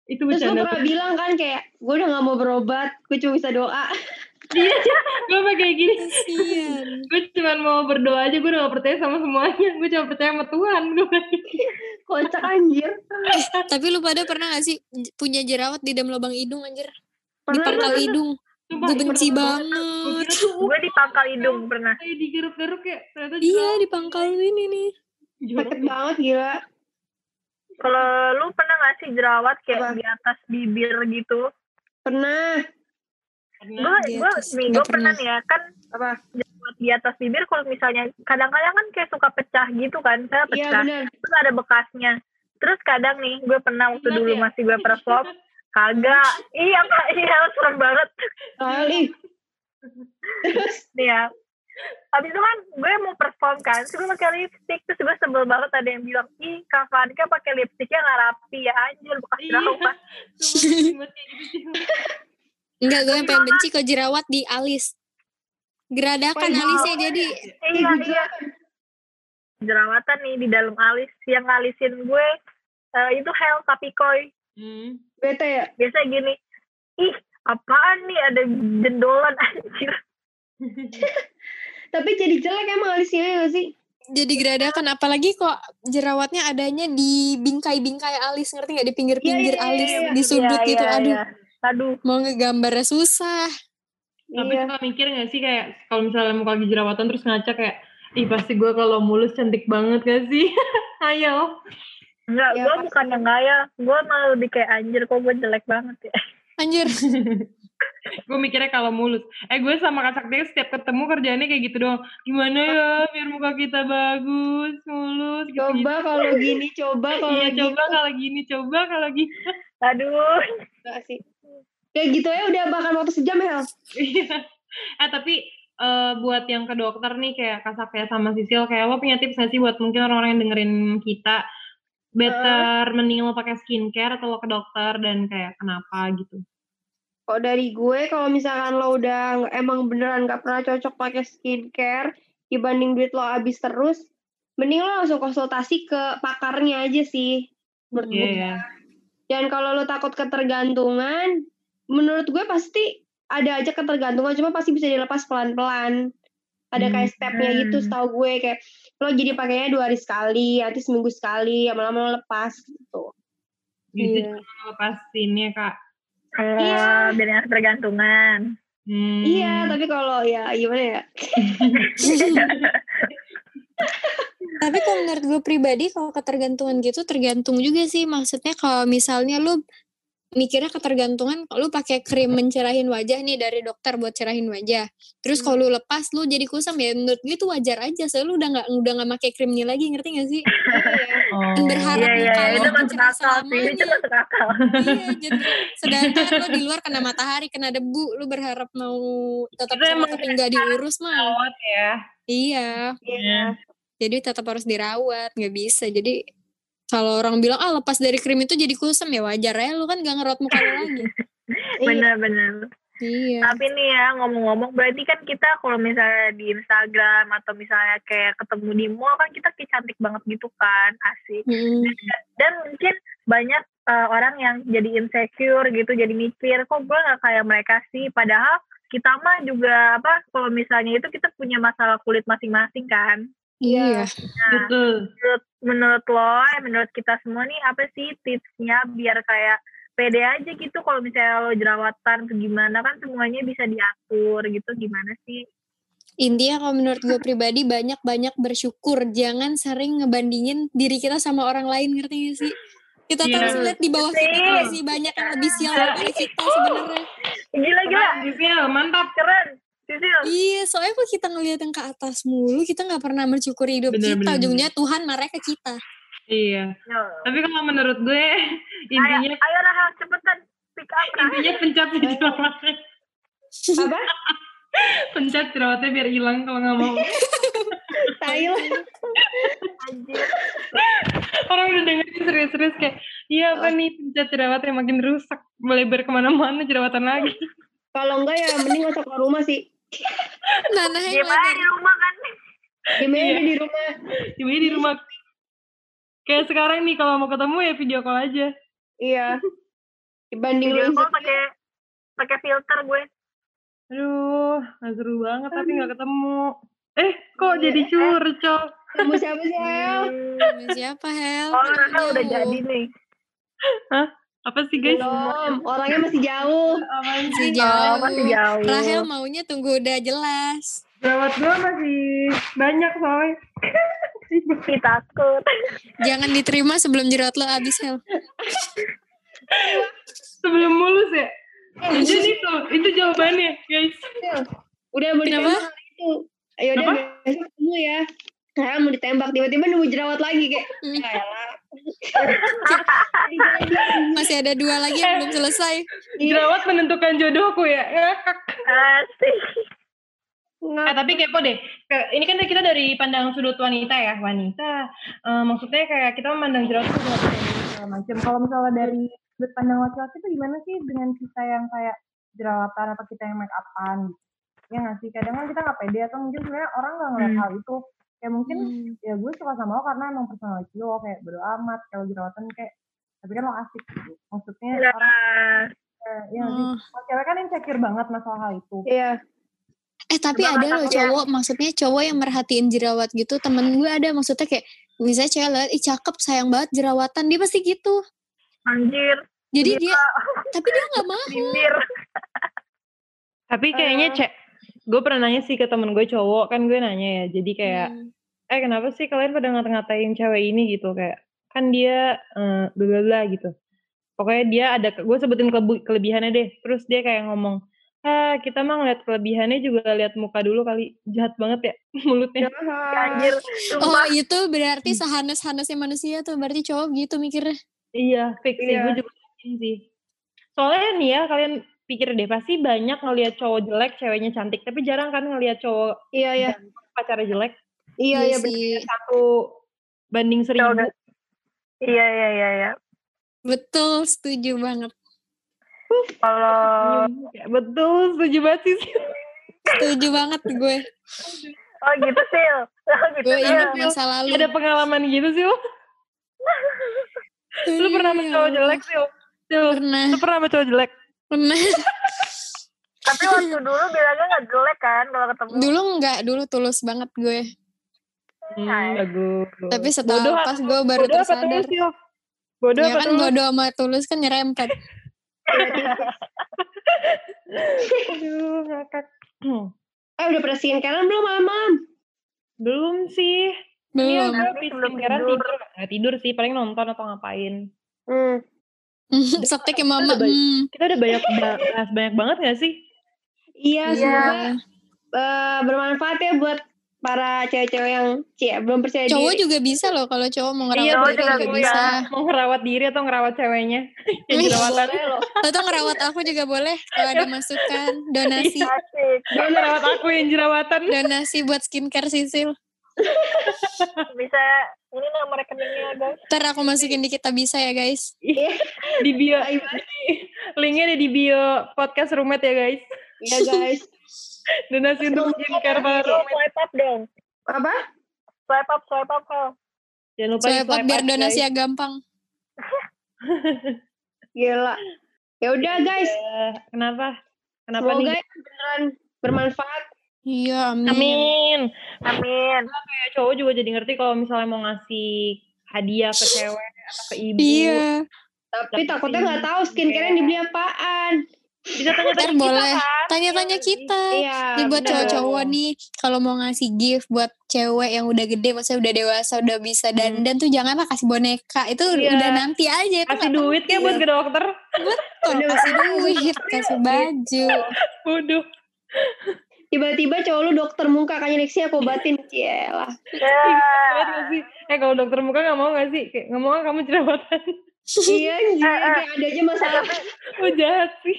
itu Terus gue pernah bilang kan kayak gue udah gak mau berobat, gue cuma bisa doa. Iya, gue sampai kayak gini. Gue cuma mau berdoa aja, gue udah gak percaya sama semuanya. Gue cuma percaya sama Tuhan. Gue gitu. Kocak anjir. Tapi lu pada pernah gak sih punya jerawat di dalam lubang hidung anjir? Di pangkal hidung. Gue benci pernah banget. Gue Gue di pangkal hidung pernah. kayak kayak ternyata Iya, di pangkal ini nih. Sakit banget gila. Kalau lu pernah gak sih jerawat kayak Apa? di atas bibir gitu? Pernah. Gue gue nih gue pernah nih ya kan Apa? jerawat di atas bibir kalau misalnya kadang-kadang kan kayak suka pecah gitu kan, saya Iya pecah. benar. Terus ada bekasnya. Terus kadang nih gue pernah waktu dulu ya? masih gue perform kagak. Iya kak, iya serem banget. Kali. Terus nih ya. Habis itu kan gue mau perform kan, terus gue pakai lipstick, terus gue sebel banget ada yang bilang, ih Kak Vanka pakai lipsticknya nggak rapi ya, anjir bekas Iya. Enggak, gue yang paling benci kok jerawat di alis. Geradakan Wah, alisnya jadi. Iya, iya. Jerawatan nih di dalam alis, yang ngalisin gue eh, itu hell tapi koi. Hmm. bete ya. Biasa gini, ih apaan nih ada jendolan anjir. Tapi jadi jelek emang alisnya gak sih? Jadi geradakan. Apalagi kok jerawatnya adanya di bingkai-bingkai alis. Ngerti nggak? Di pinggir-pinggir Iya, iya, alis. iya, iya. Di sudut Iya, gitu. iya, Aduh. Aduh, Mau ngegambarnya susah. Tapi Iya. suka mikir gak sih kayak kalau misalnya muka lagi jerawatan terus ngaca kayak ih pasti gue kalau mulus cantik banget gak sih? Ayo. enggak, Ya, gue bukan yang gaya, gue malah lebih kayak anjir kok gue jelek banget ya. Anjir. gue mikirnya kalau mulus. Eh gue sama Kak Sakti setiap ketemu kerjaannya kayak gitu doang. Gimana ya biar muka kita bagus, mulus gitu. Coba kalau gini, coba kalau Iya gini. coba kalau gini, coba kalau gini. Aduh, Enggak sih. Kayak gitu ya udah bahkan waktu sejam ya. Iya. eh tapi eh, buat yang ke dokter nih kayak Kak Sakti sama Sisil kayak lo punya tips gak sih buat mungkin orang-orang yang dengerin kita better mending lo pakai skincare atau lo ke dokter dan kayak kenapa gitu. Kalau dari gue, kalau misalkan lo udah emang beneran nggak pernah cocok pakai skincare, dibanding duit lo habis terus, mending lo langsung konsultasi ke pakarnya aja sih. Menurut Iya, gue. iya. Dan kalau lo takut ketergantungan, menurut gue pasti ada aja ketergantungan, cuma pasti bisa dilepas pelan-pelan. Ada kayak stepnya gitu, Hmm. setahu gue kayak lo jadi pakainya dua hari sekali, nanti seminggu sekali, lama-lama lo lepas gitu. Gitu Iya. cuma lepas ini kak. Oh, Iya. biar nggak ketergantungan. Hmm. Iya, tapi kalau ya gimana ya? Tapi kalau menurut gue pribadi kalau ketergantungan gitu tergantung juga sih. Maksudnya kalau misalnya lu mikirnya ketergantungan kalau lu pakai krim mencerahin wajah nih dari dokter buat cerahin wajah. Terus kalau lu lepas lu jadi kusam ya menurut gue itu wajar aja. Soalnya lu udah nggak udah nggak pakai krimnya lagi ngerti gak sih? Oh. Dan berharap Iya, iya, itu lu masuk cerah akal sih. Itu akal. iya, jadi sedangkan lo di luar kena matahari, kena debu, lu berharap mau tetap Itu tapi nggak diurus mah. Ya. Iya. Iya. jadi tetap harus dirawat nggak bisa jadi kalau orang bilang ah lepas dari krim itu jadi kusam ya wajar ya lu kan gak ngerot muka lu lagi. Bener-bener. iya Tapi nih ya ngomong-ngomong berarti kan kita kalau misalnya di Instagram atau misalnya kayak ketemu di mall kan kita kayak cantik banget gitu kan asik. Mm, Dan mungkin banyak eh, orang yang jadi insecure gitu jadi mikir kok gue nggak kayak mereka sih padahal kita mah juga apa kalau misalnya itu kita punya masalah kulit masing-masing kan. Iya Nah, Betul. menurut menurut lo, eh, menurut kita semua nih apa sih tipsnya biar kayak pede aja gitu kalau misalnya lo jerawatan atau gimana kan semuanya bisa diatur gitu gimana sih? intinya kalau menurut gue pribadi banyak-banyak bersyukur jangan sering ngebandingin diri kita sama orang lain ngerti gak sih kita Iya. harus lihat di bawah kita masih banyak yang lebih sial daripada kita sebenarnya Gila gila, Keren, Sisil. Mantap. keren. Sisil. iya soalnya kalau kita ngeliat yang ke atas mulu kita nggak pernah mensyukuri hidup Bener, kita bener, ujungnya Tuhan marah ke kita Iya. Yo. Tapi kalau menurut gue intinya Ayo, ayo Rahel cepetan pick up Rahel. intinya pencet aja jerawatnya. Apa? Pencet jerawatnya biar hilang kalau nggak mau. Tai lo. Anjir. Orang udah dengerin serius-serius kayak, iya apa nih pencet jerawatnya makin rusak, melebar ke mana-mana jerawatan lagi. Kalau enggak ya mending masuk ke rumah sih. Nana yang Gimana di rumah kan? Gimana Iya. di rumah? Tiba di rumah. Kayak sekarang nih kalau mau ketemu ya video call aja. Iya. Dibanding Video call pakai pakai filter gue. Aduh, gak seru banget tapi gak ketemu. Eh, kok Iya. jadi curcol? ketemu siapa sih, El? Sama siapa Hel Oh, udah jadi nih. Apa sih guys? Belum, orangnya masih jauh. Masih sih? jauh Oh, masih jauh. Rahel maunya tunggu udah jelas Jerawat gue masih banyak soalnya. Ih, takut. Jangan diterima sebelum jerawat lo habis Hel. Sebelum mulus ya? Itu nih tuh, itu jawabannya guys. Udah hari itu. Ayo udah Apa? besok ketemu ya. Nah, mau ditembak tiba-tiba nemu jerawat lagi kayak. Hmm. Ya. Masih ada dua lagi yang belum selesai. Jerawat menentukan jodohku ya. Asik. Eh, tapi kepo deh. Ini kan kita dari pandang sudut wanita ya, wanita. Eh, maksudnya kayak kita memandang jerawat itu segala macam. Kalau misalnya dari sudut pandang laki-laki itu gimana sih dengan kita yang kayak jerawatan atau kita yang make upan? Ya nggak sih? Kadang kan kita nggak pede atau mungkin sebenarnya orang nggak ngeliat Hmm. hal itu. Kayak mungkin Hmm. ya gue suka sama lo karena emang personality lo kayak bodo amat kalau jerawatan kayak tapi kan lo asik gitu. Maksudnya orang Nah, ya nggak sih? Oh. Kalau cewek kan insecure banget masalah hal itu. Iya. Eh tapi Coba ada loh cowok, maksudnya cowok yang merhatiin jerawat gitu. Temen gue ada maksudnya kayak misalnya cewek liat, ih cakep sayang banget jerawatan, dia pasti gitu. anjir. Jadi Gila. dia, tapi dia nggak mau. Tapi kayaknya Eh. cek, gue pernah nanya sih ke temen gue cowok, kan gue nanya ya, jadi kayak, Hmm. Eh kenapa sih kalian pada ngata-ngatain cewek ini gitu, kayak, kan dia, eh bla bla gitu. Pokoknya dia ada, gue sebutin kelebihannya deh, terus dia kayak ngomong, ah kita mah ngeliat kelebihannya juga lihat muka dulu kali, jahat banget ya mulutnya. Anjir. Oh itu berarti sehanes-hanesnya manusia tuh, berarti cowok gitu mikirnya. Iya, fix sih, Iya. gue juga sih. Soalnya nih ya, kalian pikir deh, pasti banyak ngelihat cowok jelek, ceweknya cantik, tapi jarang kan ngelihat cowok Iya, iya. pacarnya jelek. Iya, iya. sih. Satu banding seribu. Iya, iya, iya, iya. Betul, setuju banget. Kalau Ya, betul, setuju banget sih. Setuju banget gue. oh gitu sih. Oh gitu Gue ingat masa lalu. Ada pengalaman gitu sih. Lu pernah sama Iya, cowok jelek sih? Sil, Pernah, lu pernah sama cowok jelek? pernah. Tapi waktu dulu bilangnya nggak jelek kan kalau ketemu. Dulu enggak, dulu tulus banget gue. Hmm, bagus. Tapi setelah Bodoh pas apa- gue baru bodoh apa tersadar. tulus, Sil? Bodoh Ya apa kan tulus? bodo sama tulus kan nyerempet. Aduh, ngakak. Eh udah pada skincarean belum malam? Belum sih. Iya, Belum. gue habis sebelum skincarean tidur. tidur. Nggak tidur sih, paling nonton atau ngapain. Hmm. Sakti ke mama. Udah baik. Hmm. Kita udah banyak bahas banyak banget gak sih? Iya, Iya. semoga eh, bermanfaat ya buat para cewek-cewek yang cie belum percaya Cowok diri. juga bisa loh kalau cowok mau Iya, ngerawat cowok diri juga juga bisa. Mau ngerawat diri atau ngerawat ceweknya? Yang Ih, jerawatan. Loh. Atau ngerawat aku juga boleh kalau ada masukan donasi. Mau ngerawat aku yang jerawatan. donasi buat skincare Sisil. Bisa ini nomor rekeningnya guys. Ntar aku masukin di kita bisa ya guys. Di bio. Linknya ada di bio podcast roommate ya guys. Iya guys. Donasi untuk skincare roommate. Swipe up dong. Apa? Swipe up, swipe up kau. Jangan lupa Soalnya di-swipe biar up, donasi guys. ya gampang. Gila. Ya udah guys. Eh, Kenapa? Kenapa Semoga nih? beneran bermanfaat. Iya, amin. Amin. Amin. Kayak cowok juga jadi ngerti kalau misalnya mau ngasih hadiah ke cewek atau ke ibu. Iya. Tapi Tapi- takutnya nggak tahu skincare yang dibeli apaan. Bisa tanya-tanya kita boleh. kan. Tanya-tanya kita. Iya. Jadi buat cowok-cowok nih, kalau mau ngasih gift buat cewek yang udah gede, maksudnya udah dewasa, udah bisa dandan tuh janganlah kasih boneka. Itu Iya. udah nanti aja. Itu Kasih nggak duit ya penting. buat ke dokter. Betul, kasih duit, kasih baju. Waduh. Tiba-tiba cowok lu dokter muka kayaknya next aku obatin. Cielah. Ya. Banget gak sih? Eh kalau dokter muka gak mau gak sih? Kayak gak mau kamu jerawatan. iya anjir. Kayak ada aja masalah. Oh jahat sih.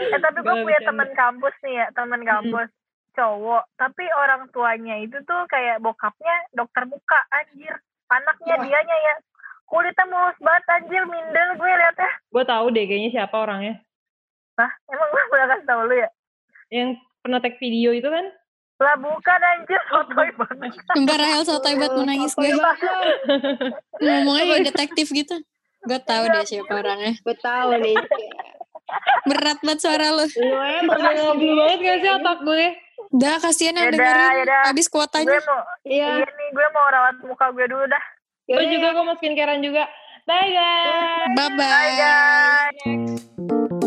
Eh tapi gue punya teman kampus nih ya, teman kampus cowok. Tapi orang tuanya itu tuh kayak bokapnya dokter muka anjir. Anaknya Wah. dianya ya kulitnya mulus banget anjir minder gue liatnya. Gue tahu deh kayaknya siapa orangnya. Hah? Emang gue pernah kasih tau lu ya? Yang pernah tag video itu kan? Lah bukan anjir, sotoy banget. Sumpah Rahel sotoy banget mau nangis gue. Ngomongnya kayak detektif gitu. Gue tahu deh siapa orangnya. Gue tahu nih. Berat banget suara lo. Lu ngobrol banget gak sih otak gue? Udah kasihan yang dengerin. yaudah. Habis Gue kuotanya. mau, Iya. iya nih, gue mau rawat muka gue dulu dah. Gue juga gue mau skincarean juga. Bye guys. Bye-bye. Bye guys.